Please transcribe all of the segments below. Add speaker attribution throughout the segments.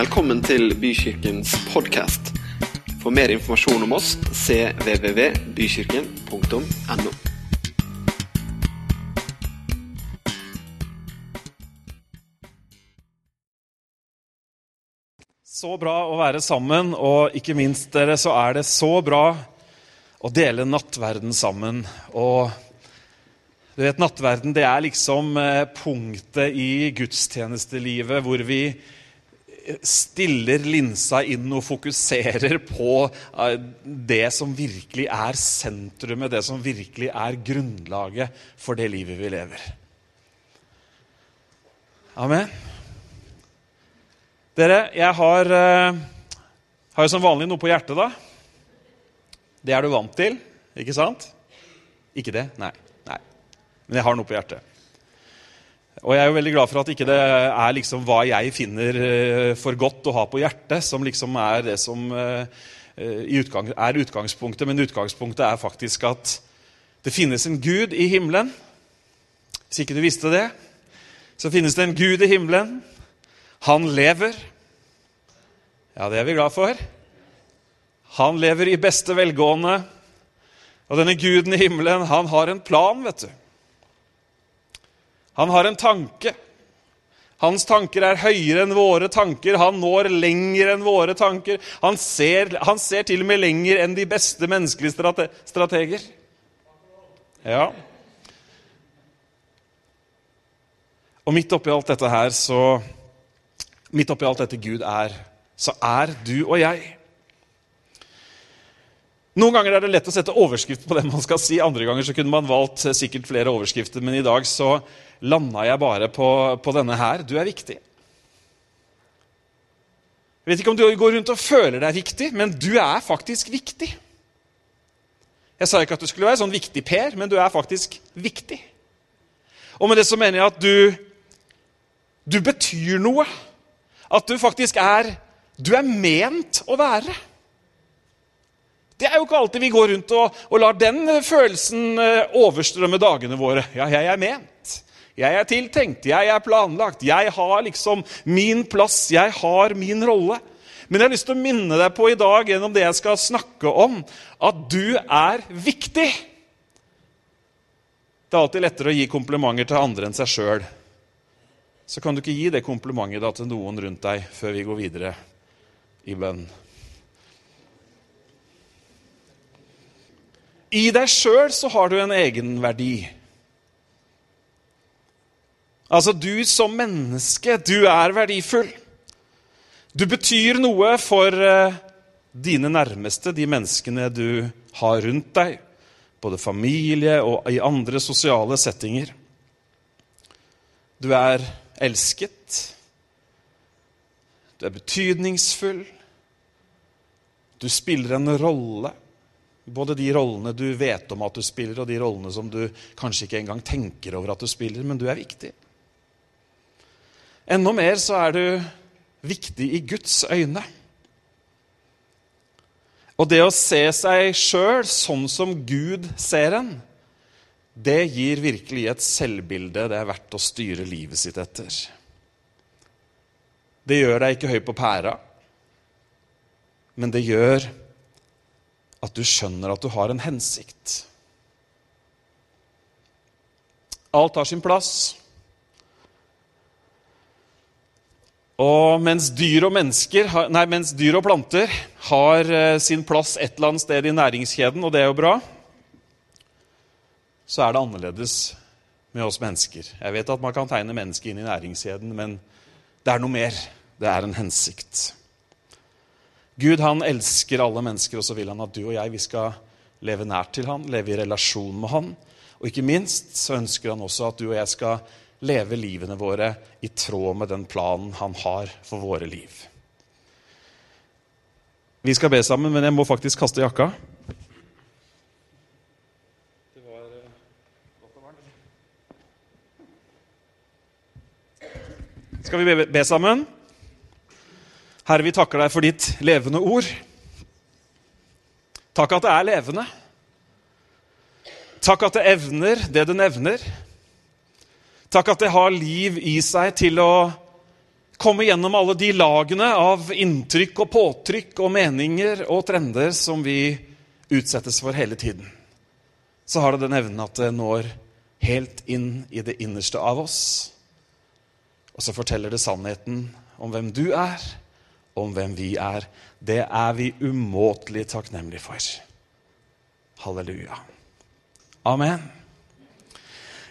Speaker 1: Velkommen til Bykirkens podkast. For mer informasjon om oss cvvvbykirken.no.
Speaker 2: Så bra å være sammen, og ikke minst dere, så er det så bra å dele nattverden sammen. Og du vet, nattverden det er liksom eh, punktet i gudstjenestelivet hvor vi stiller linsa inn og fokuserer på eh, det som virkelig er sentrumet, det som virkelig er grunnlaget for det livet vi lever. Amen. Dere, jeg har, eh, har jo som vanlig noe på hjertet, da. Det er du vant til, ikke sant? Ikke det? Nei. Nei. Men jeg har noe på hjertet. Og jeg er jo veldig glad for at ikke det er liksom hva jeg finner eh, for godt å ha på hjertet, som liksom er det som eh, utgang, er utgangspunktet. Men utgangspunktet er faktisk at det finnes en Gud i himmelen. Hvis ikke du visste det, så finnes det en Gud i himmelen. Han lever. Ja, det er vi glad for. Han lever i beste velgående. Og denne guden i himmelen, han har en plan, vet du. Han har en tanke. Hans tanker er høyere enn våre tanker. Han når lenger enn våre tanker. Han ser, han ser til og med lenger enn de beste menneskelige strate, strateger. Ja. Og midt oppi alt dette her, så Midt oppi alt dette Gud er, så er du og jeg. Noen ganger er det lett å sette overskrift på det man skal si. Andre ganger så kunne man valgt sikkert flere overskrifter, men i dag så landa jeg bare på, på denne her. Du er viktig. Jeg vet ikke om du går rundt og føler deg viktig, men du er faktisk viktig. Jeg sa ikke at du skulle være sånn viktig Per, men du er faktisk viktig. Og med det så mener jeg at du, du betyr noe. At du faktisk er Du er ment å være. Det er jo ikke alltid vi går rundt og, og lar den følelsen eh, overstrømme dagene våre. Ja, jeg er ment. Jeg er tiltenkt, jeg er planlagt, jeg har liksom min plass, jeg har min rolle. Men jeg har lyst til å minne deg på i dag gjennom det jeg skal snakke om, at du er viktig. Det er alltid lettere å gi komplimenter til andre enn seg sjøl. Så kan du ikke gi det komplimentet da til noen rundt deg før vi går videre i bønn. I deg sjøl så har du en egenverdi. Altså, du som menneske, du er verdifull. Du betyr noe for uh, dine nærmeste, de menneskene du har rundt deg. Både familie og i andre sosiale settinger. Du er elsket. Du er betydningsfull. Du spiller en rolle. Både de rollene du vet om at du spiller, og de rollene som du kanskje ikke engang tenker over at du spiller, men du er viktig. Enda mer så er du viktig i Guds øyne. Og det å se seg sjøl sånn som Gud ser en, det gir virkelig et selvbilde det er verdt å styre livet sitt etter. Det gjør deg ikke høy på pæra, men det gjør at du skjønner at du har en hensikt. Alt har sin plass. Og mens dyr og, nei, mens dyr og planter har eh, sin plass et eller annet sted i næringskjeden, og det er jo bra, så er det annerledes med oss mennesker. Jeg vet at man kan tegne mennesket inn i næringskjeden, men det er noe mer. Det er en hensikt. Gud han elsker alle mennesker, og så vil han at du og jeg vi skal leve nært til han, leve i relasjon med han. Og ikke minst så ønsker han også at du og jeg skal leve livene våre i tråd med den planen han har for våre liv. Vi skal be sammen, men jeg må faktisk kaste jakka. Skal vi be, be sammen? Herre, vi takker deg for ditt levende ord. Takk at det er levende. Takk at det evner det det nevner. Takk at det har liv i seg til å komme gjennom alle de lagene av inntrykk og påtrykk og meninger og trender som vi utsettes for hele tiden, så har det den evnen at det når helt inn i det innerste av oss. Og så forteller det sannheten om hvem du er, om hvem vi er. Det er vi umåtelig takknemlige for. Halleluja. Amen.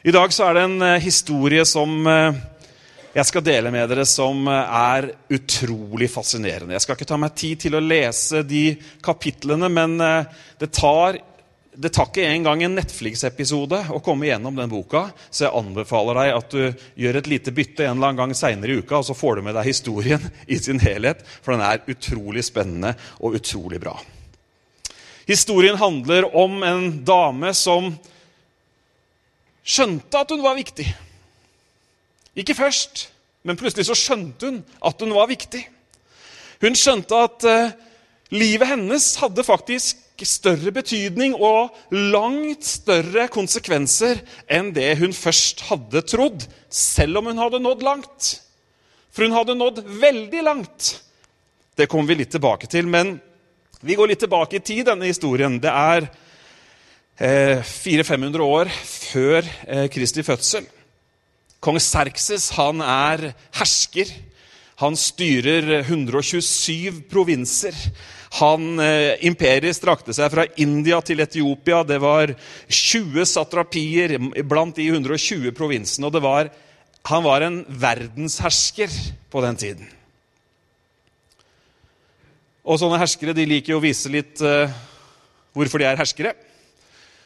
Speaker 2: I dag så er det en eh, historie som eh, jeg skal dele med dere, som eh, er utrolig fascinerende. Jeg skal ikke ta meg tid til å lese de kapitlene, men det tar, det tar ikke engang en Netflix-episode å komme gjennom den boka, så jeg anbefaler deg at du gjør et lite bytte en eller annen gang seinere i uka, og så får du med deg historien i sin helhet, for den er utrolig spennende og utrolig bra. Historien handler om en dame som skjønte at hun var viktig. Ikke først, men plutselig så skjønte hun at hun var viktig. Hun skjønte at uh, livet hennes hadde faktisk større betydning og langt større konsekvenser enn det hun først hadde trodd, selv om hun hadde nådd langt. For hun hadde nådd veldig langt. Det kommer vi litt tilbake til, men vi går litt tilbake i tid, denne historien. Det er eh, 400-500 år før eh, Kristi fødsel. Kong Serkses han er hersker. Han styrer 127 provinser. Han, eh, imperiet strakte seg fra India til Etiopia. Det var 20 satrapier blant de 120 provinsene. og var, Han var en verdenshersker på den tiden. Og sånne herskere de liker jo å vise litt eh, hvorfor de er herskere.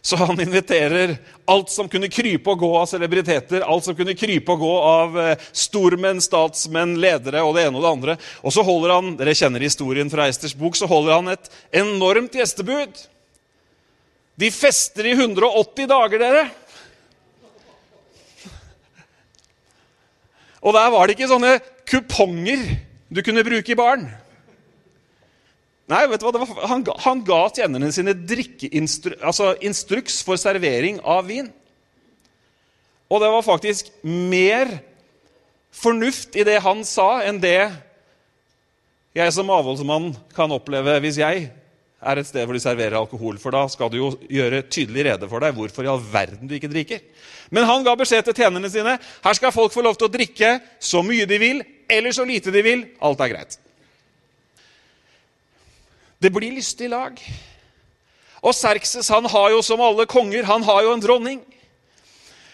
Speaker 2: Så han inviterer alt som kunne krype og gå av celebriteter, alt som kunne krype og gå av eh, stormenn, statsmenn, ledere og det ene og det andre. Og så holder han dere kjenner historien fra Eisters bok, så holder han et enormt gjestebud. De fester i 180 dager, dere. Og der var det ikke sånne kuponger du kunne bruke i baren. Nei, vet du hva? Han, han, ga tjenerne sine altså instruks for servering av vin. Og det var faktisk mer fornuft i det han sa, enn det jeg som avholdsmann kan oppleve hvis jeg er et sted hvor de serverer alkohol. For da skal du jo gjøre tydelig rede for deg hvorfor i all verden du ikke drikker. Men han ga beskjed til tjenerne sine her skal folk få lov til å drikke så mye de vil, eller så lite de vil. Alt er greit. Det blir lystig lag. Og Serkses han har jo som alle konger han har jo en dronning.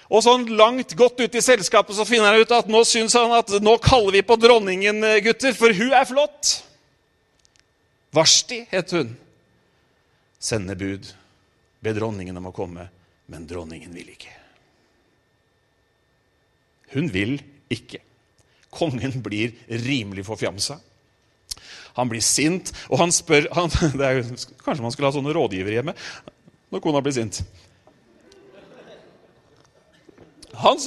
Speaker 2: Og sånn langt godt ute i selskapet så finner han ut at nå syns han at nå kaller vi på dronningen, eh, gutter, for hun er flott. Varsti het hun. Sende bud. Be dronningen om å komme, men dronningen vil ikke. Hun vil ikke. Kongen blir rimelig forfjamsa. Han blir sint, og han spør han, er, Kanskje man skulle ha sånne rådgivere hjemme når kona blir sint. Han,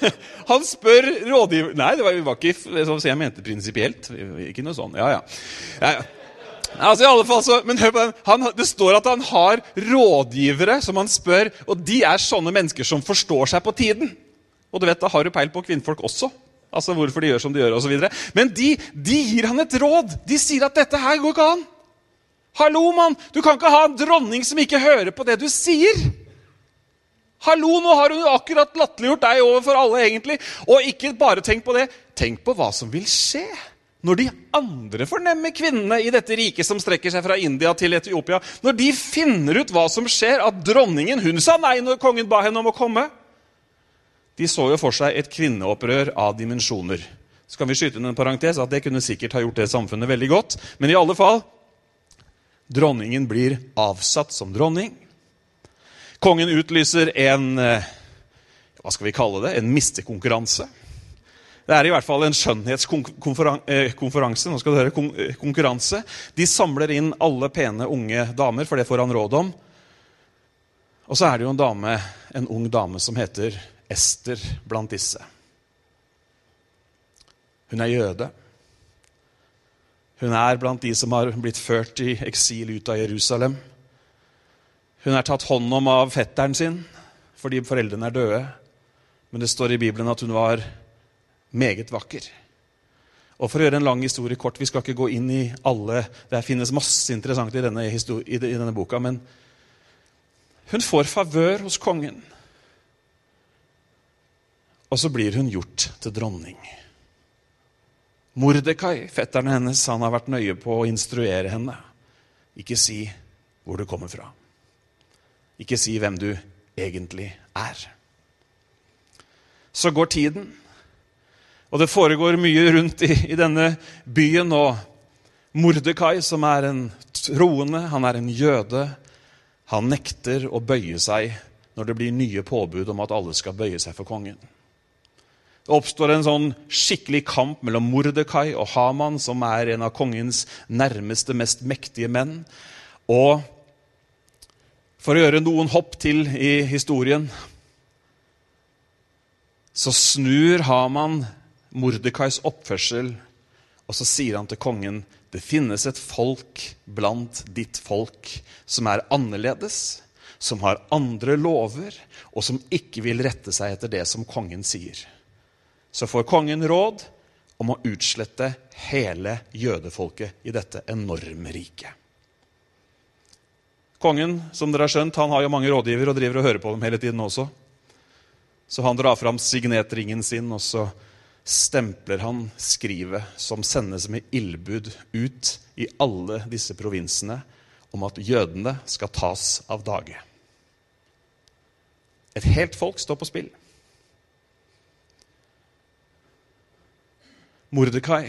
Speaker 2: han spør rådgiver Nei, det var, var ikke så jeg mente prinsipielt. Ikke noe sånn. Ja, ja. ja, ja. Altså i alle fall så, men hør på den. Han, det står at han har rådgivere som han spør, og de er sånne mennesker som forstår seg på tiden. Og du vet, Da har du peil på kvinnfolk også. Altså hvorfor de gjør som de gjør, osv. Men de, de gir han et råd. De sier at dette her går ikke an. Hallo, mann! Du kan ikke ha en dronning som ikke hører på det du sier. Hallo, nå har hun akkurat latterliggjort deg overfor alle, egentlig. Og ikke bare tenk på det. Tenk på hva som vil skje når de andre fornemme kvinnene i dette riket som strekker seg fra India til Etiopia, når de finner ut hva som skjer, at dronningen hun sa nei når kongen ba henne om å komme de så jo for seg et kvinneopprør av dimensjoner. Så kan vi skyte inn en parentes at Det kunne sikkert ha gjort det samfunnet veldig godt. Men i alle fall dronningen blir avsatt som dronning. Kongen utlyser en eh, hva skal vi kalle det, en mistekonkurranse. Det er i hvert fall en skjønnhetskonferanse. Nå skal du høre, eh, konkurranse. De samler inn alle pene unge damer, for det får han råd om. Og så er det jo en dame, en ung dame som heter Ester blant disse. Hun er jøde. Hun er blant de som har blitt ført i eksil ut av Jerusalem. Hun er tatt hånd om av fetteren sin fordi foreldrene er døde. Men det står i Bibelen at hun var meget vakker. Og for å gjøre en lang historie kort, Vi skal ikke gå inn i alle Det finnes masse interessant i denne, i denne boka. Men hun får favør hos kongen. Og så blir hun gjort til dronning. Mordekai, fetteren hennes, han har vært nøye på å instruere henne. Ikke si hvor du kommer fra. Ikke si hvem du egentlig er. Så går tiden, og det foregår mye rundt i, i denne byen. Og Mordekai, som er en troende, han er en jøde, han nekter å bøye seg når det blir nye påbud om at alle skal bøye seg for kongen. Det oppstår en sånn skikkelig kamp mellom Mordekai og Haman, som er en av kongens nærmeste, mest mektige menn. Og for å gjøre noen hopp til i historien så snur Haman Mordekais oppførsel, og så sier han til kongen det finnes et folk blant ditt folk som er annerledes, som har andre lover, og som ikke vil rette seg etter det som kongen sier så får kongen råd om å utslette hele jødefolket i dette enorme riket. Kongen som dere har skjønt, han har jo mange rådgivere og driver og hører på dem hele tiden også. Så han drar fram signetringen sin, og så stempler han skrivet som sendes med ildbud ut i alle disse provinsene om at jødene skal tas av dage. Et helt folk står på spill. Mordekai,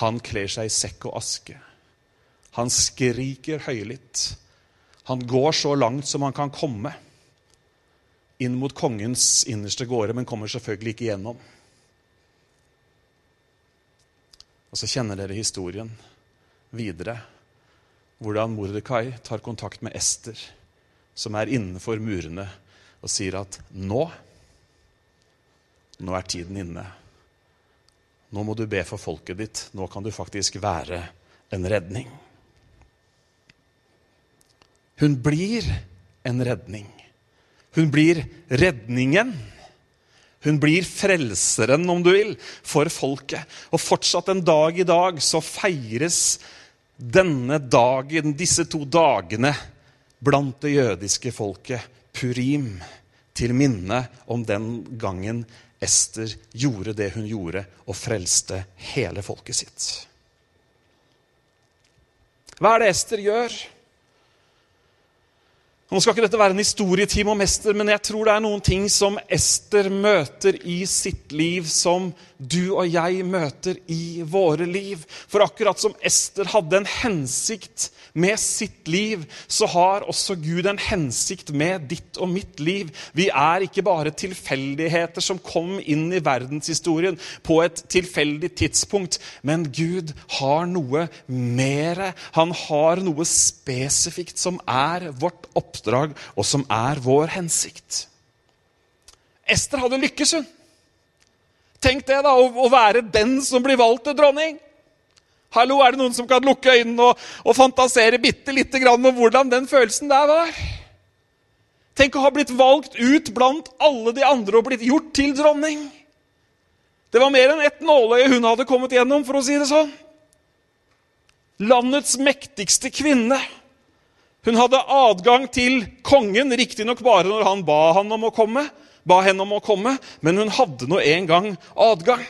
Speaker 2: han kler seg i sekk og aske. Han skriker høylytt. Han går så langt som han kan komme inn mot kongens innerste gårde, men kommer selvfølgelig ikke gjennom. Og så kjenner dere historien videre. Hvordan Mordekai tar kontakt med Ester, som er innenfor murene, og sier at nå nå er tiden inne. Nå må du be for folket ditt. Nå kan du faktisk være en redning. Hun blir en redning. Hun blir redningen. Hun blir frelseren, om du vil, for folket. Og fortsatt en dag i dag så feires denne dagen, disse to dagene, blant det jødiske folket, purim, til minne om den gangen Ester gjorde det hun gjorde, og frelste hele folket sitt. Hva er det Ester gjør? Nå skal ikke dette være en historietime om Ester, men jeg tror det er noen ting som Ester møter i sitt liv, som du og jeg møter i våre liv. For akkurat som Ester hadde en hensikt med sitt liv, så har også Gud en hensikt med ditt og mitt liv. Vi er ikke bare tilfeldigheter som kom inn i verdenshistorien på et tilfeldig tidspunkt, men Gud har noe mere. Han har noe spesifikt som er vårt oppdrag, og som er vår hensikt. Ester hadde lykkes, hun. Tenk det, da, å være den som blir valgt til dronning. Hallo, Er det noen som kan lukke øynene og, og fantasere bitte lite grann om hvordan den følelsen der var? Tenk å ha blitt valgt ut blant alle de andre og blitt gjort til dronning. Det var mer enn ett nåløye hun hadde kommet gjennom, for å si det sånn. Landets mektigste kvinne. Hun hadde adgang til kongen, riktignok bare når han ba, han om å komme, ba henne om å komme, men hun hadde nå en gang adgang.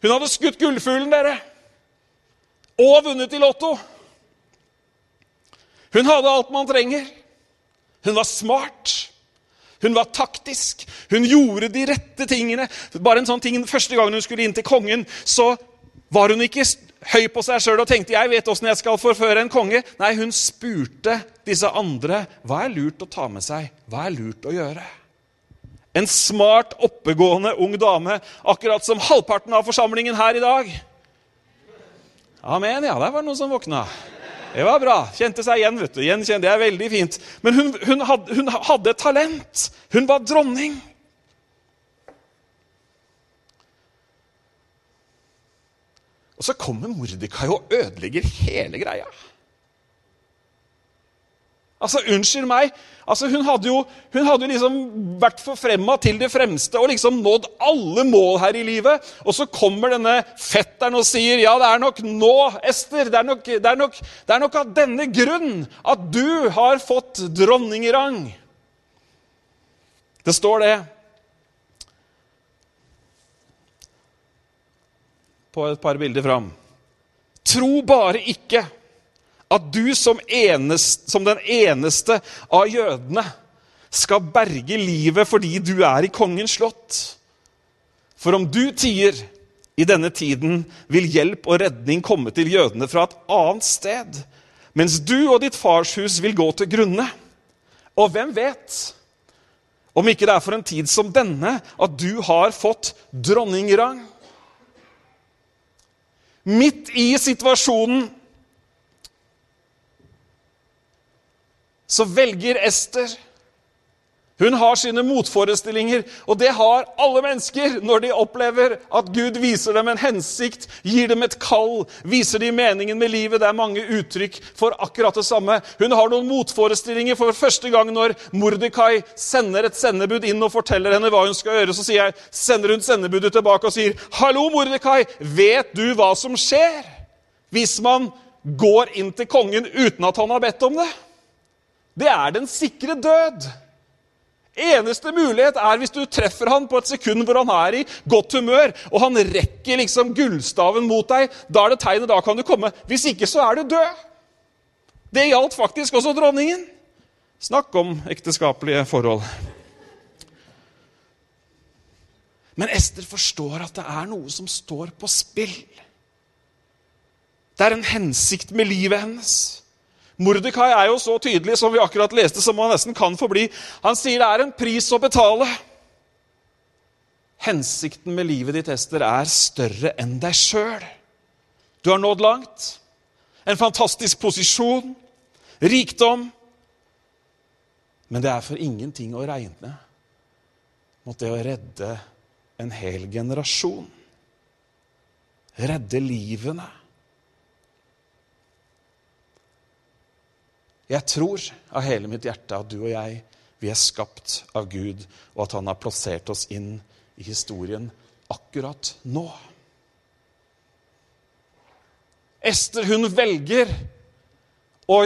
Speaker 2: Hun hadde skutt gullfuglen, dere og vunnet i Lotto. Hun hadde alt man trenger. Hun var smart. Hun var taktisk. Hun gjorde de rette tingene. Bare en sånn ting, Første gangen hun skulle inn til kongen, så var hun ikke høy på seg sjøl og tenkte 'jeg vet åssen jeg skal forføre en konge'. Nei, hun spurte disse andre hva er lurt å ta med seg, hva er lurt å gjøre. En smart, oppegående ung dame, akkurat som halvparten av forsamlingen her i dag. Amen, ja. Der var det noen som våkna. Det var bra. Kjente seg igjen. vet du. Gjenkjente jeg veldig fint. Men hun, hun, hadde, hun hadde talent. Hun var dronning. Og så kommer Mordekai og ødelegger hele greia. Altså, unnskyld meg. Altså, hun hadde jo hun hadde jo liksom vært forfremma til det fremste og liksom nådd alle mål her i livet. Og så kommer denne fetteren og sier ja, det er nok nå, Ester. Det er nok, det er nok, det er nok av denne grunn at du har fått dronningrang. Det står det på et par bilder fram. Tro bare ikke at du som, enest, som den eneste av jødene skal berge livet fordi du er i kongens slott. For om du tier i denne tiden, vil hjelp og redning komme til jødene fra et annet sted, mens du og ditt farshus vil gå til grunne. Og hvem vet om ikke det er for en tid som denne at du har fått dronningrang? Midt i situasjonen så velger Ester Hun har sine motforestillinger, og det har alle mennesker når de opplever at Gud viser dem en hensikt, gir dem et kall, viser dem meningen med livet. Det er mange uttrykk for akkurat det samme. Hun har noen motforestillinger for første gang når Mordekai sender et sendebud inn og forteller henne hva hun skal gjøre. Så jeg, sender hun sendebudet tilbake og sier, 'Hallo, Mordekai, vet du hva som skjer hvis man går inn til kongen uten at han har bedt om det?' det er den sikre død. Eneste mulighet er hvis du treffer han på et sekund hvor han er i godt humør, og han rekker liksom gullstaven mot deg. Da er det tegnet, da kan du komme. Hvis ikke, så er du død. Det gjaldt faktisk også dronningen. Snakk om ekteskapelige forhold. Men Ester forstår at det er noe som står på spill. Det er en hensikt med livet hennes. Mordekai er jo så tydelig, som vi akkurat leste, som han nesten kan forbli. Han sier det er en pris å betale. Hensikten med livet ditt, Ester, er større enn deg sjøl. Du har nådd langt. En fantastisk posisjon. Rikdom. Men det er for ingenting å regne mot det å redde en hel generasjon. Redde livene. Jeg tror av hele mitt hjerte at du og jeg, vi er skapt av Gud, og at han har plassert oss inn i historien akkurat nå. Ester, hun velger å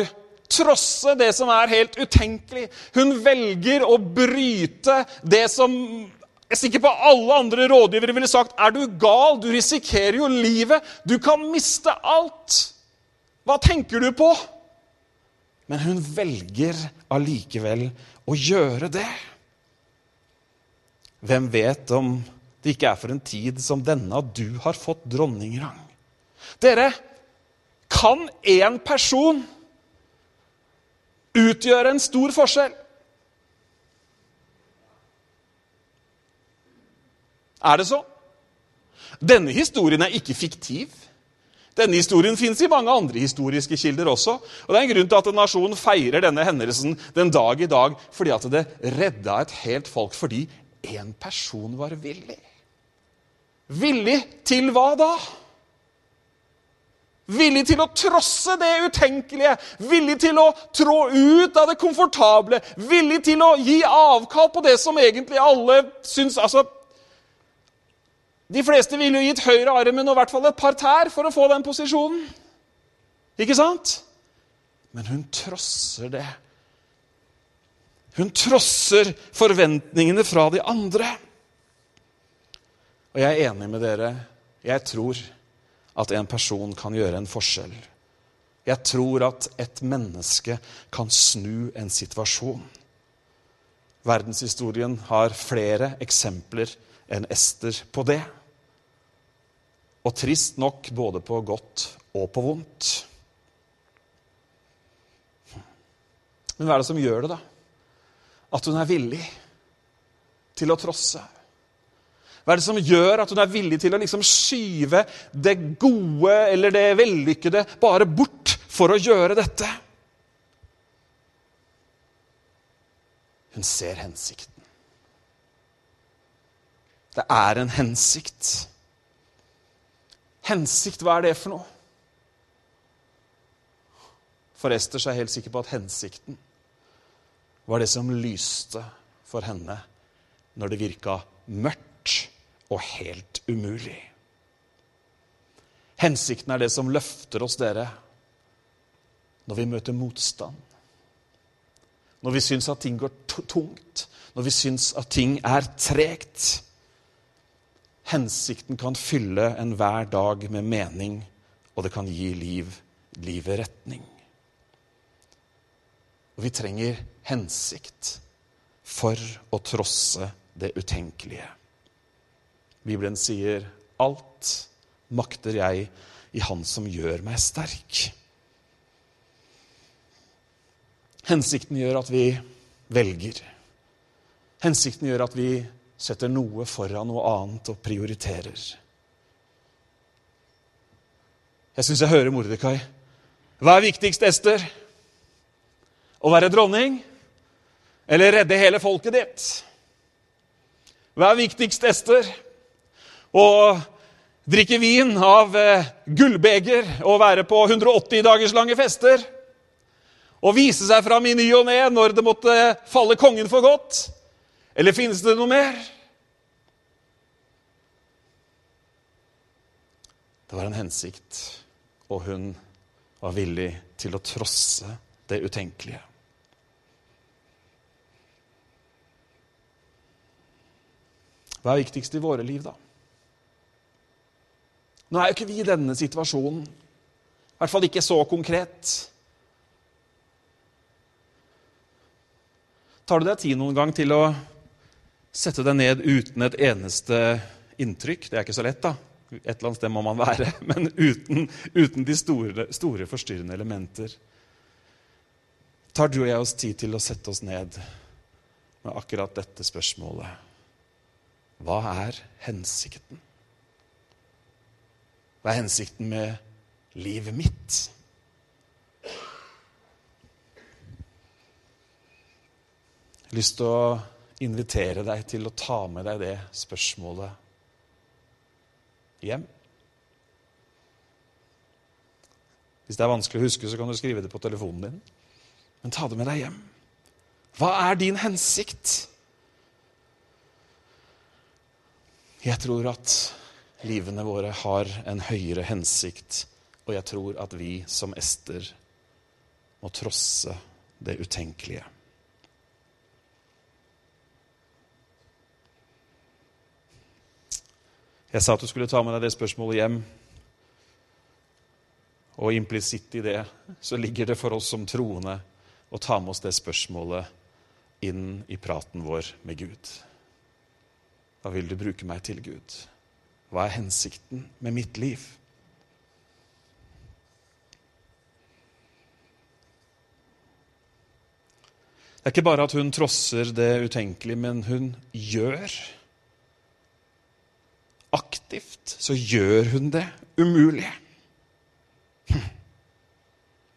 Speaker 2: trosse det som er helt utenkelig. Hun velger å bryte det som jeg er sikker på alle andre rådgivere ville sagt er du gal, du risikerer jo livet, du kan miste alt. Hva tenker du på? Men hun velger allikevel å gjøre det. Hvem vet om det ikke er for en tid som denne at du har fått dronningrang? Dere, kan én person utgjøre en stor forskjell? Er det så? Denne historien er ikke fiktiv. Denne historien fins i mange andre historiske kilder også. Og Det er en grunn til at en nasjon feirer denne hendelsen den dag i dag, fordi at det redda et helt folk fordi én person var villig. Villig til hva da? Villig til å trosse det utenkelige, villig til å trå ut av det komfortable, villig til å gi avkall på det som egentlig alle syns altså, de fleste ville jo gitt høyre armen og i hvert fall et par tær for å få den posisjonen. Ikke sant? Men hun trosser det. Hun trosser forventningene fra de andre. Og jeg er enig med dere. Jeg tror at en person kan gjøre en forskjell. Jeg tror at et menneske kan snu en situasjon. Verdenshistorien har flere eksempler enn Ester på det. Og trist nok både på godt og på vondt. Men hva er det som gjør det, da? At hun er villig til å trosse? Hva er det som gjør at hun er villig til å liksom skyve det gode eller det vellykkede bare bort for å gjøre dette? Hun ser hensikten. Det er en hensikt. Hensikt, hva er det for noe? For Esther er helt sikker på at hensikten var det som lyste for henne når det virka mørkt og helt umulig. Hensikten er det som løfter oss, dere, når vi møter motstand. Når vi syns at ting går tungt, når vi syns at ting er tregt. Hensikten kan fylle enhver dag med mening, og det kan gi liv, livet retning. Og vi trenger hensikt for å trosse det utenkelige. Bibelen sier 'alt makter jeg i Han som gjør meg sterk'. Hensikten gjør at vi velger. Hensikten gjør at vi setter noe foran noe annet og prioriterer. Jeg syns jeg hører Mordekai. Hva er viktigst, Ester? Å være dronning eller redde hele folket ditt? Hva er viktigst, Ester? Å drikke vin av eh, gullbeger og være på 180 dagers lange fester? Og vise seg fram i ny og ne når det måtte falle kongen for godt? Eller finnes det noe mer? Det var en hensikt, og hun var villig til å trosse det utenkelige. Hva er viktigst i våre liv, da? Nå er jo ikke vi i denne situasjonen. I hvert fall ikke så konkret. Tar du deg tid noen gang til å sette deg ned uten et eneste inntrykk? Det er ikke så lett, da. Et eller annet sted må man være. Men uten, uten de store, store, forstyrrende elementer. Tar du og jeg oss tid til å sette oss ned med akkurat dette spørsmålet? Hva er hensikten? Hva er hensikten med livet mitt? Jeg har lyst til å invitere deg til å ta med deg det spørsmålet hjem. Hvis det er vanskelig å huske, så kan du skrive det på telefonen din. Men ta det med deg hjem. Hva er din hensikt? Jeg tror at livene våre har en høyere hensikt, og jeg tror at vi som Ester må trosse det utenkelige. Jeg sa at du skulle ta med deg det spørsmålet hjem. Og implisitt i det så ligger det for oss som troende å ta med oss det spørsmålet inn i praten vår med Gud. Hva vil du bruke meg til, Gud? Hva er hensikten med mitt liv? Det er ikke bare at hun trosser det utenkelige, men hun gjør aktivt så gjør hun det umulige.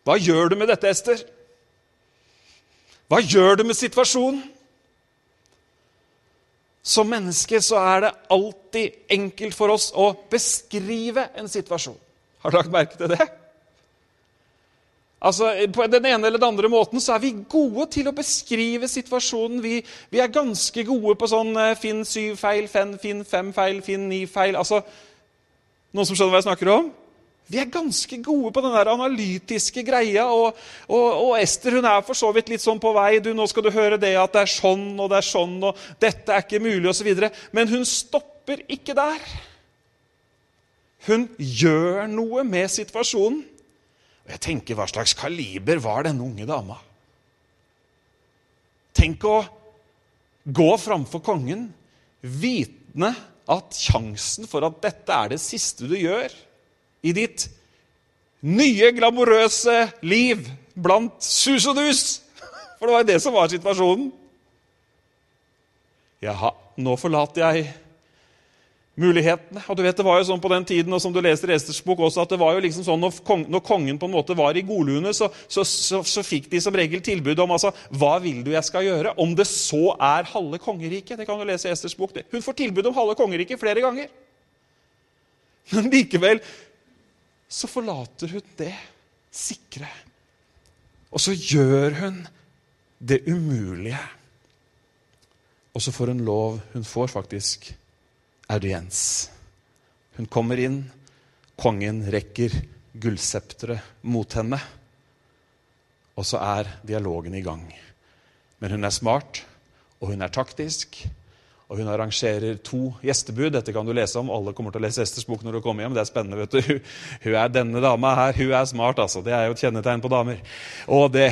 Speaker 2: Hva gjør du med dette, Ester? Hva gjør du med situasjonen? Som menneske så er det alltid enkelt for oss å beskrive en situasjon. Har du lagt merke til det? Altså, På den ene eller den andre måten så er vi gode til å beskrive situasjonen. Vi, vi er ganske gode på sånn eh, finn syv feil, finn, finn fem feil, finn ni feil. Altså, Noen som skjønner hva jeg snakker om? Vi er ganske gode på den der analytiske greia. Og, og, og, Ester hun er for så vidt litt sånn på vei. du, 'Nå skal du høre det at det er sånn og det er sånn', og 'dette er ikke mulig', osv. Men hun stopper ikke der. Hun gjør noe med situasjonen. Og jeg tenker, hva slags kaliber var denne unge dama? Tenk å gå framfor kongen, vitende at sjansen for at dette er det siste du gjør i ditt nye, glamorøse liv blant sus og dus For det var jo det som var situasjonen. Jaha, nå forlater jeg mulighetene. Og du vet, Det var jo sånn på den tiden, og som du leser i Esters bok også, at det var jo liksom sånn når, kong, når kongen på en måte var i godlune, så, så, så, så, fikk de som regel tilbud om altså, hva vil du jeg skal gjøre. Om det så er halve kongeriket. Det kan du lese i Esters bok. Det. Hun får tilbud om halve kongeriket flere ganger. Men likevel så forlater hun det sikre. Og så gjør hun det umulige. Og så får hun lov Hun får faktisk audiens. Hun kommer inn. Kongen rekker gullsepteret mot henne. Og så er dialogen i gang. Men hun er smart, og hun er taktisk. Og hun arrangerer to gjestebud. Dette kan du lese om. Alle kommer til å lese Esters bok når du kommer hjem. Det er spennende, vet du. Hun er denne dama her. Hun er smart, altså. Det er jo et kjennetegn på damer. Og det,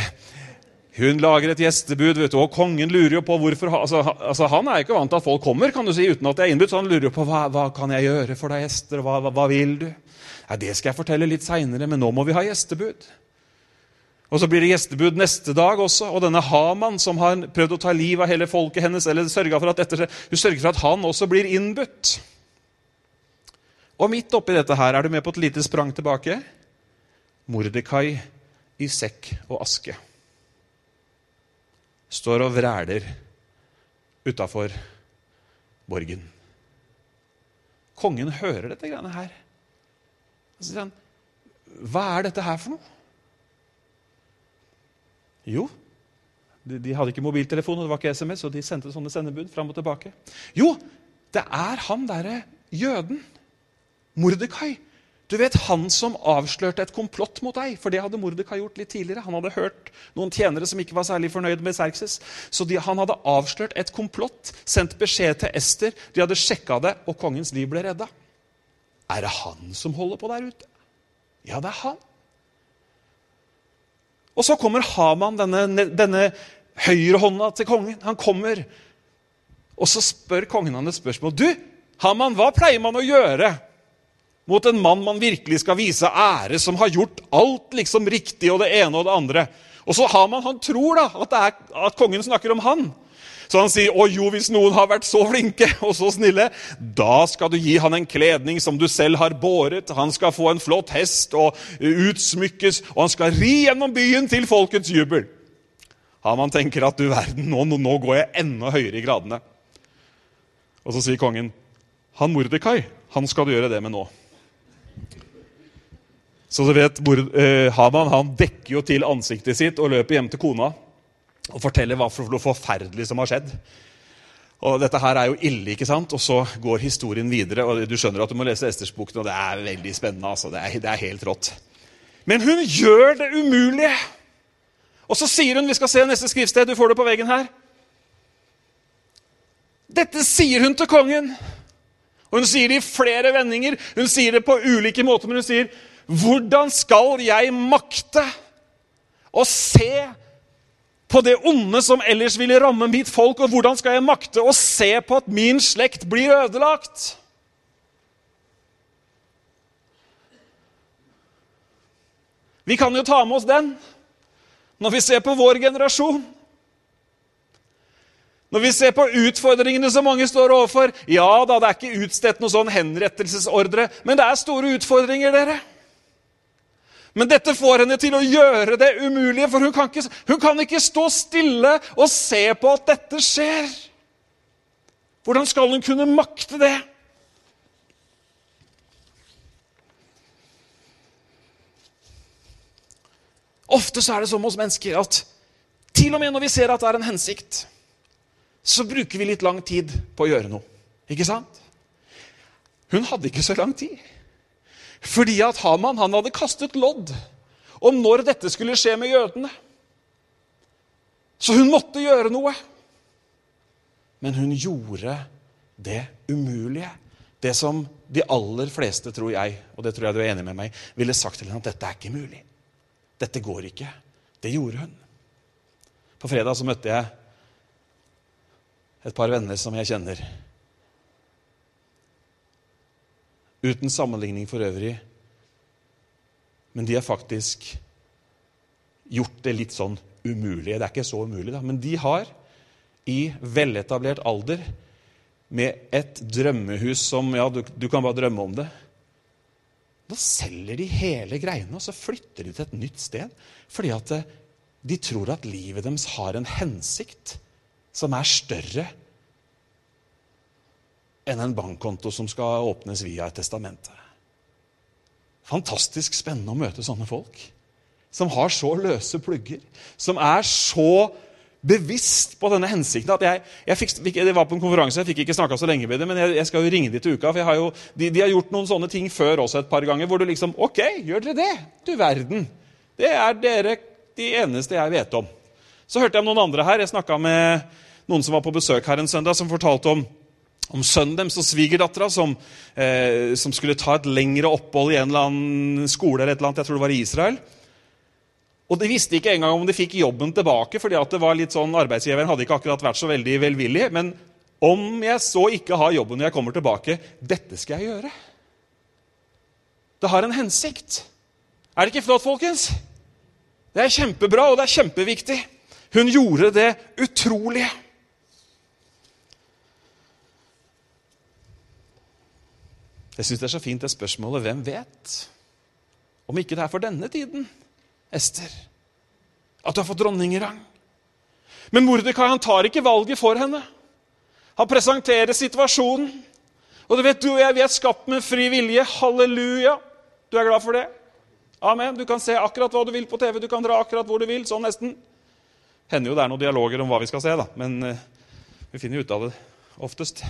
Speaker 2: hun lager et gjestebud, vet du, og kongen lurer jo på hvorfor altså, altså, Han er ikke vant til at folk kommer kan du si, uten at de er innbudt, så han lurer jo på hva, hva kan jeg gjøre for deg, gjester, hva, hva, hva vil du? Ja, Det skal jeg fortelle litt seinere, men nå må vi ha gjestebud. Og Så blir det gjestebud neste dag også. Og denne Haman, som har prøvd å ta livet av hele folket hennes, eller for at dette, hun sørger for at han også blir innbudt. Og midt oppi dette her, er du med på et lite sprang tilbake? Mordekai i sekk og aske står og vræler utafor borgen. Kongen hører dette greiene her. Så sier han, 'Hva er dette her for noe?' Jo, de, de hadde ikke mobiltelefon og det var ikke SMS, og de sendte sånne sendebud fram og tilbake. Jo, det er han derre jøden, Mordekai, du vet han som avslørte et komplott mot deg, for det hadde Mordekai gjort litt tidligere. Han hadde hørt noen tjenere som ikke var særlig fornøyd med Serkses. Så de, han hadde avslørt et komplott, sendt beskjed til Ester. De hadde sjekka det, og kongens liv ble redda. Er det han som holder på der ute? Ja, det er han. Og så kommer Haman, denne, denne høyrehånda til kongen. Han kommer, og så spør kongen han et spørsmål. Du, Haman, hva pleier man å gjøre mot en mann man virkelig skal vise ære, som har gjort alt liksom riktig og det ene og det andre. Og så har man, Han tror da at, er, at kongen snakker om han. Så han sier, 'Å jo, hvis noen har vært så flinke og så snille,' 'da skal du gi han en kledning som du selv har båret.' 'Han skal få en flott hest og utsmykkes, og han skal ri gjennom byen til folkets jubel.' Haman tenker at du verden, nå, nå går jeg enda høyere i gradene. Og så sier kongen, 'Han Mordekai, han skal du gjøre det med nå.' Så du vet, eh, Haman han dekker jo til ansiktet sitt og løper hjem til kona og forteller hva for noe forferdelig som har skjedd. Og Dette her er jo ille, ikke sant? Og så går historien videre. og Du skjønner at du må lese Esters bok nå. Det er veldig spennende. altså. Det er, det er helt rått. Men hun gjør det umulige! Og så sier hun Vi skal se neste skriftsted. Du får det på veggen her. Dette sier hun til kongen. Og Hun sier det i flere vendinger. Hun sier det på ulike måter, men hun sier hvordan skal jeg makte å se på det onde som ellers ville ramme mitt folk, og hvordan skal jeg makte å se på at min slekt blir ødelagt? Vi kan jo ta med oss den når vi ser på vår generasjon. Når vi ser på utfordringene som mange står overfor Ja da, det er ikke utstedt noen sånn henrettelsesordre, men det er store utfordringer, dere. Men dette får henne til å gjøre det umulige, for hun kan, ikke, hun kan ikke stå stille og se på at dette skjer. Hvordan skal hun kunne makte det? Ofte så er det som hos mennesker at til og med når vi ser at det er en hensikt, så bruker vi litt lang tid på å gjøre noe. Ikke sant? Hun hadde ikke så lang tid. Fordi at Haman han hadde kastet lodd om når dette skulle skje med jødene. Så hun måtte gjøre noe. Men hun gjorde det umulige. Det som de aller fleste, tror jeg, og det tror jeg du er enig med meg, ville sagt til henne at dette er ikke mulig. Dette går ikke. Det gjorde hun. På fredag så møtte jeg et par venner som jeg kjenner. Uten sammenligning for øvrig. Men de har faktisk gjort det litt sånn umulig. Det er ikke så umulig, da. Men de har i veletablert alder, med et drømmehus som Ja, du, du kan bare drømme om det. Da selger de hele greiene, og så flytter de til et nytt sted. Fordi at eh, de tror at livet deres har en hensikt som er større enn en bankkonto som skal åpnes via et testamente. Fantastisk spennende å møte sånne folk. Som har så løse plugger. Som er så bevisst på denne hensikten. at jeg, jeg, fikk, Det var på en konferanse, jeg fikk ikke snakka så lenge med det, men jeg, jeg, skal jo ringe de til uka. for har jo, de, de, har gjort noen sånne ting før også et par ganger, hvor du liksom Ok, gjør dere det? Du verden. Det er dere de eneste jeg vet om. Så hørte jeg om noen andre her. Jeg snakka med noen som var på besøk her en søndag, som fortalte om om sønnen deres og svigerdattera som, eh, som, skulle ta et lengre opphold i en eller annen skole eller et eller annet, jeg tror det var i Israel. Og De visste ikke engang om de fikk jobben tilbake, fordi at det var litt sånn, arbeidsgiveren hadde ikke akkurat vært så veldig velvillig. Men om jeg så ikke har jobben når jeg kommer tilbake, dette skal jeg gjøre. Det har en hensikt. Er det ikke flott, folkens? Det er kjempebra, og det er kjempeviktig. Hun gjorde det utrolige. Jeg syns det er så fint det spørsmålet 'Hvem vet?' Om ikke det er for denne tiden, Ester, at du har fått dronningrang. Men Mordekai han tar ikke valget for henne. Han presenterer situasjonen. Og du vet, du og jeg vi er skapt med fri vilje. Halleluja! Du er glad for det? Amen. Du kan se akkurat hva du vil på TV, du kan dra akkurat hvor du vil. sånn nesten. Hender jo det er noen dialoger om hva vi skal se, da. men uh, vi finner jo ut av det oftest.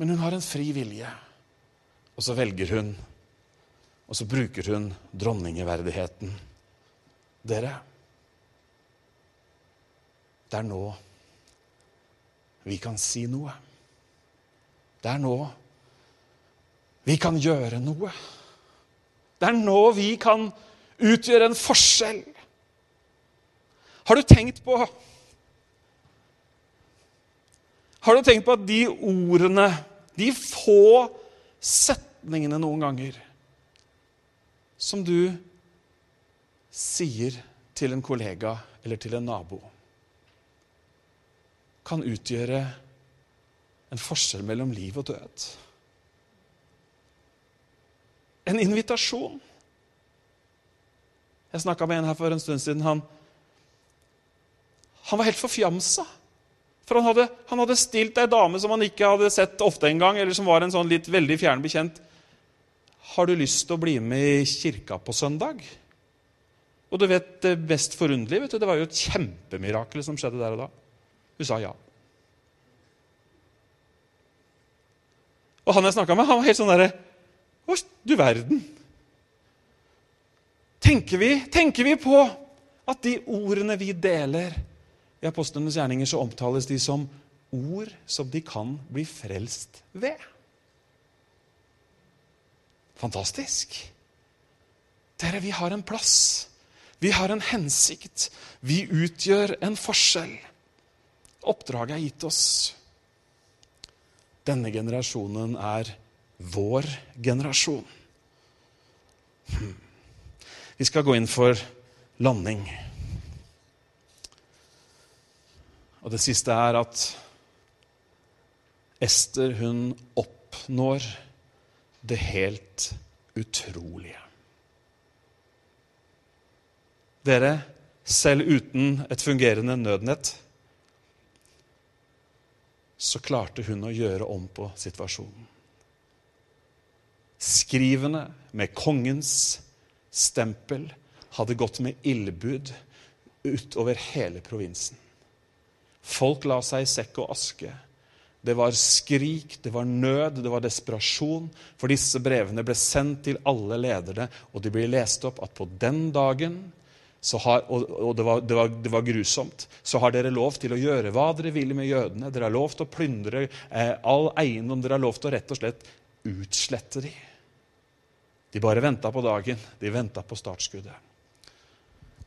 Speaker 2: Men hun har en fri vilje. Og så velger hun, og så bruker hun dronningeverdigheten. Dere, det er nå vi kan si noe. Det er nå vi kan gjøre noe. Det er nå vi kan utgjøre en forskjell. Har du tenkt på Har du tenkt på at de ordene de få setningene noen ganger som du sier til en kollega eller til en nabo, kan utgjøre en forskjell mellom liv og død. En invitasjon. Jeg snakka med en her for en stund siden. Han, han var helt forfjamsa for han hadde, han hadde stilt ei dame som han ikke hadde sett ofte engang, eller som var en sånn litt veldig fjern bekjent. 'Har du lyst til å bli med i kirka på søndag?' Og du vet det mest forunderlige? Det var jo et kjempemirakel som skjedde der og da. Hun sa ja. Og han jeg snakka med, han var helt sånn derre Å, du verden. Tenker vi, tenker vi på at de ordene vi deler, i apostlenes gjerninger så omtales de som ord som de kan bli frelst ved. Fantastisk. Dere, vi har en plass. Vi har en hensikt. Vi utgjør en forskjell. Oppdraget er gitt oss. Denne generasjonen er vår generasjon. Hm. Vi skal gå inn for landing. Og det siste er at Ester hun oppnår det helt utrolige. Dere, selv uten et fungerende nødnett, så klarte hun å gjøre om på situasjonen. Skrivene med kongens stempel hadde gått med ildbud utover hele provinsen. Folk la seg i sekk og aske. Det var skrik, det var nød, det var desperasjon. For disse brevene ble sendt til alle lederne, og de ble lest opp at på den dagen har, og, det, var, det, var, det, var, grusomt. Så har dere lov til å gjøre hva dere vil med jødene. Dere har lov til å plyndre eh, all eiendom. Dere har lov til å rett og slett utslette de. De bare venta på dagen. De venta på startskuddet.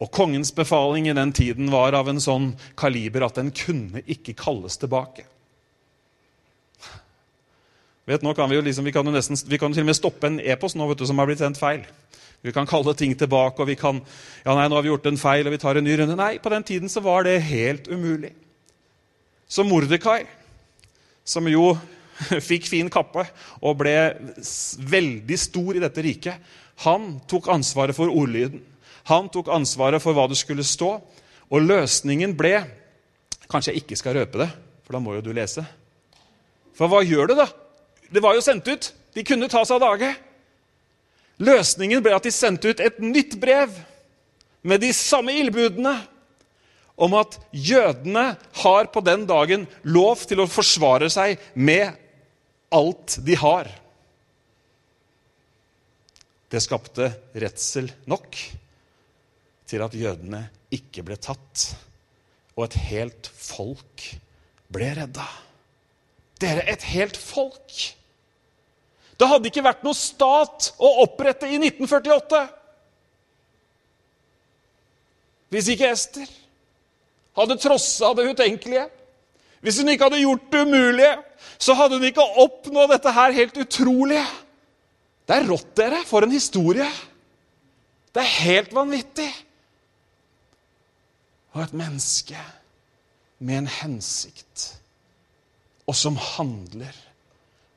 Speaker 2: Og kongens befaling i den tiden var av en sånn kaliber at den kunne ikke kalles tilbake. Vet, nå kan Vi jo liksom, vi kan jo nesten, vi kan til og med stoppe en e-post nå, vet du, som har blitt sendt feil. Vi kan kalle ting tilbake, og vi kan ja nei, nå har vi gjort en feil, og vi tar en ny runde. Nei, på den tiden så var det helt umulig. Så Mordekai, som jo fikk fin kappe og ble veldig stor i dette riket, han tok ansvaret for ordlyden. Han tok ansvaret for hva det skulle stå. Og løsningen ble Kanskje jeg ikke skal røpe det, for da må jo du lese. For hva gjør du, da? Det var jo sendt ut. De kunne ta seg av dage. Løsningen ble at de sendte ut et nytt brev med de samme ildbudene om at jødene har på den dagen lov til å forsvare seg med alt de har. Det skapte redsel nok til at jødene ikke ble tatt, og et helt folk ble redda. Dere, et helt folk! Det hadde ikke vært noe stat å opprette i 1948 hvis ikke Ester hadde trossa det utenkelige. Hvis hun ikke hadde gjort det umulige, så hadde hun ikke oppnådd dette her helt utrolige. Det er rått, dere. For en historie. Det er helt vanvittig. Og et menneske med en hensikt, og som handler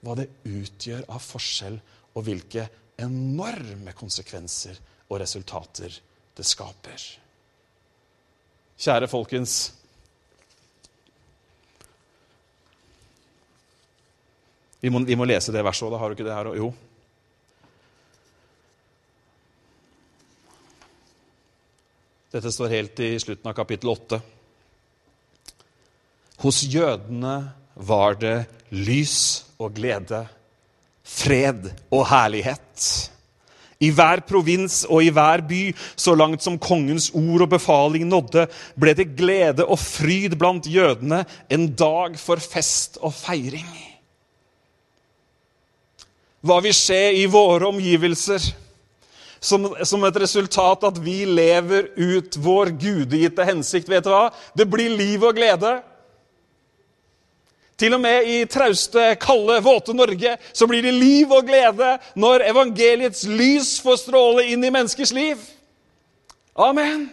Speaker 2: hva det utgjør av forskjell, og hvilke enorme konsekvenser og resultater det skaper. Kjære folkens. Vi må, vi må lese det verset òg. Har du ikke det her? Jo. Dette står helt i slutten av kapittel 8. Hos jødene var det lys og glede, fred og herlighet. I hver provins og i hver by, så langt som kongens ord og befaling nådde, ble det glede og fryd blant jødene, en dag for fest og feiring. Hva vil skje i våre omgivelser som, som et resultat at vi lever ut vår gudegitte hensikt? Vet du hva? Det blir liv og glede. Til og med i trauste, kalde, våte Norge så blir det liv og glede når evangeliets lys får stråle inn i menneskers liv. Amen.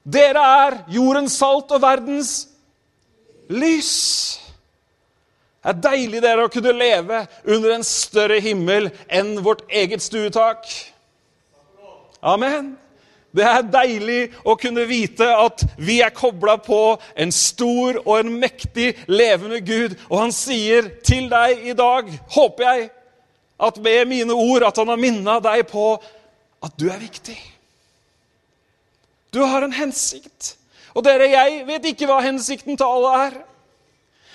Speaker 2: Dere er jordens salt og verdens lys. Det er deilig dere å kunne leve under en større himmel enn vårt eget stuetak. Amen. Det er deilig å kunne vite at vi er kobla på en stor og en mektig, levende Gud. Og han sier til deg i dag, håper jeg, at med mine ord at han har minna deg på at du er viktig. Du har en hensikt. Og dere, jeg vet ikke hva hensikten til alle er.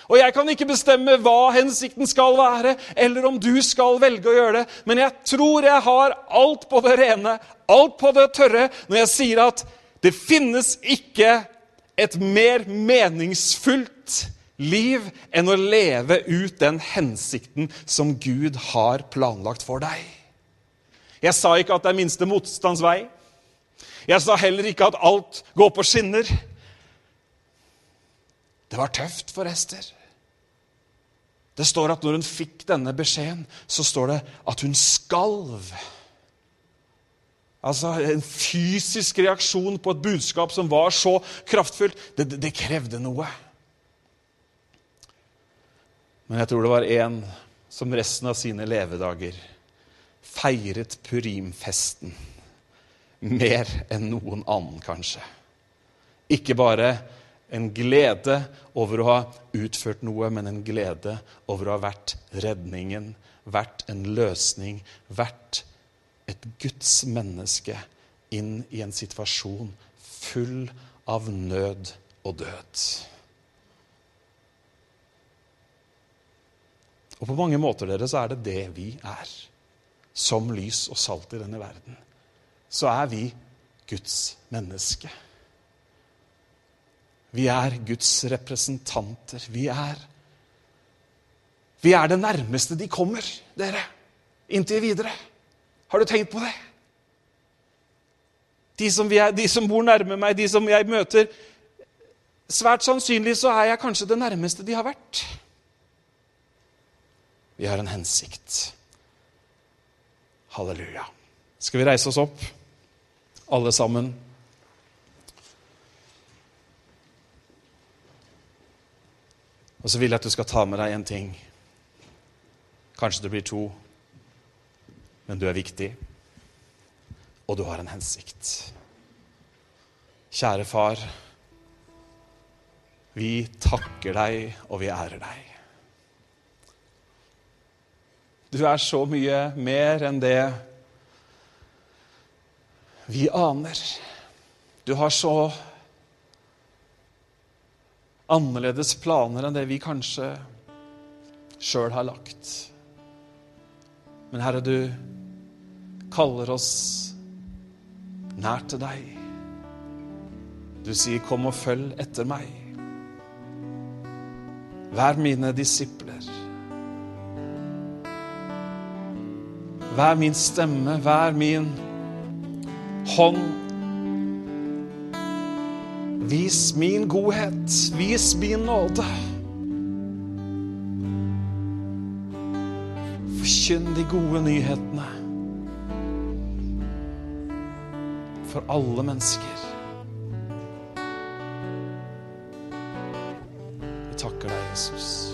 Speaker 2: Og jeg kan ikke bestemme hva hensikten skal være, eller om du skal velge å gjøre det, men jeg tror jeg har alt på det rene, alt på det tørre, når jeg sier at det finnes ikke et mer meningsfullt liv enn å leve ut den hensikten som Gud har planlagt for deg. Jeg sa ikke at det er minste motstands vei. Jeg sa heller ikke at alt går på skinner. Det var tøft for Ester. Det står at når hun fikk denne beskjeden, så står det at hun skalv. Altså En fysisk reaksjon på et budskap som var så kraftfullt. Det, det, det krevde noe. Men jeg tror det var en som resten av sine levedager feiret purimfesten mer enn noen annen, kanskje. Ikke bare en glede over å ha utført noe, men en glede over å ha vært redningen, vært en løsning, vært et Guds menneske inn i en situasjon full av nød og død. Og på mange måter dere, så er det det vi er. Som lys og salt i denne verden. Så er vi Guds menneske. Vi er Guds representanter. Vi er Vi er det nærmeste de kommer, dere, inntil videre. Har du tenkt på det? De som, er, de som bor nærme meg, de som jeg møter Svært sannsynlig så er jeg kanskje det nærmeste de har vært. Vi har en hensikt. Halleluja. Skal vi reise oss opp, alle sammen? Og så vil jeg at du skal ta med deg en ting. Kanskje det blir to, men du er viktig, og du har en hensikt. Kjære far, vi takker deg, og vi ærer deg. Du er så mye mer enn det vi aner. Du har så annerledes planer enn det vi kanskje sjøl har lagt. Men Herre, du kaller oss nær til deg. Du sier, 'Kom og følg etter meg'. Vær mine disipler. Vær min stemme, vær min hånd. Vis min godhet, vis min nåde. Forkynn de gode nyhetene for alle mennesker. Vi takker deg, Jesus.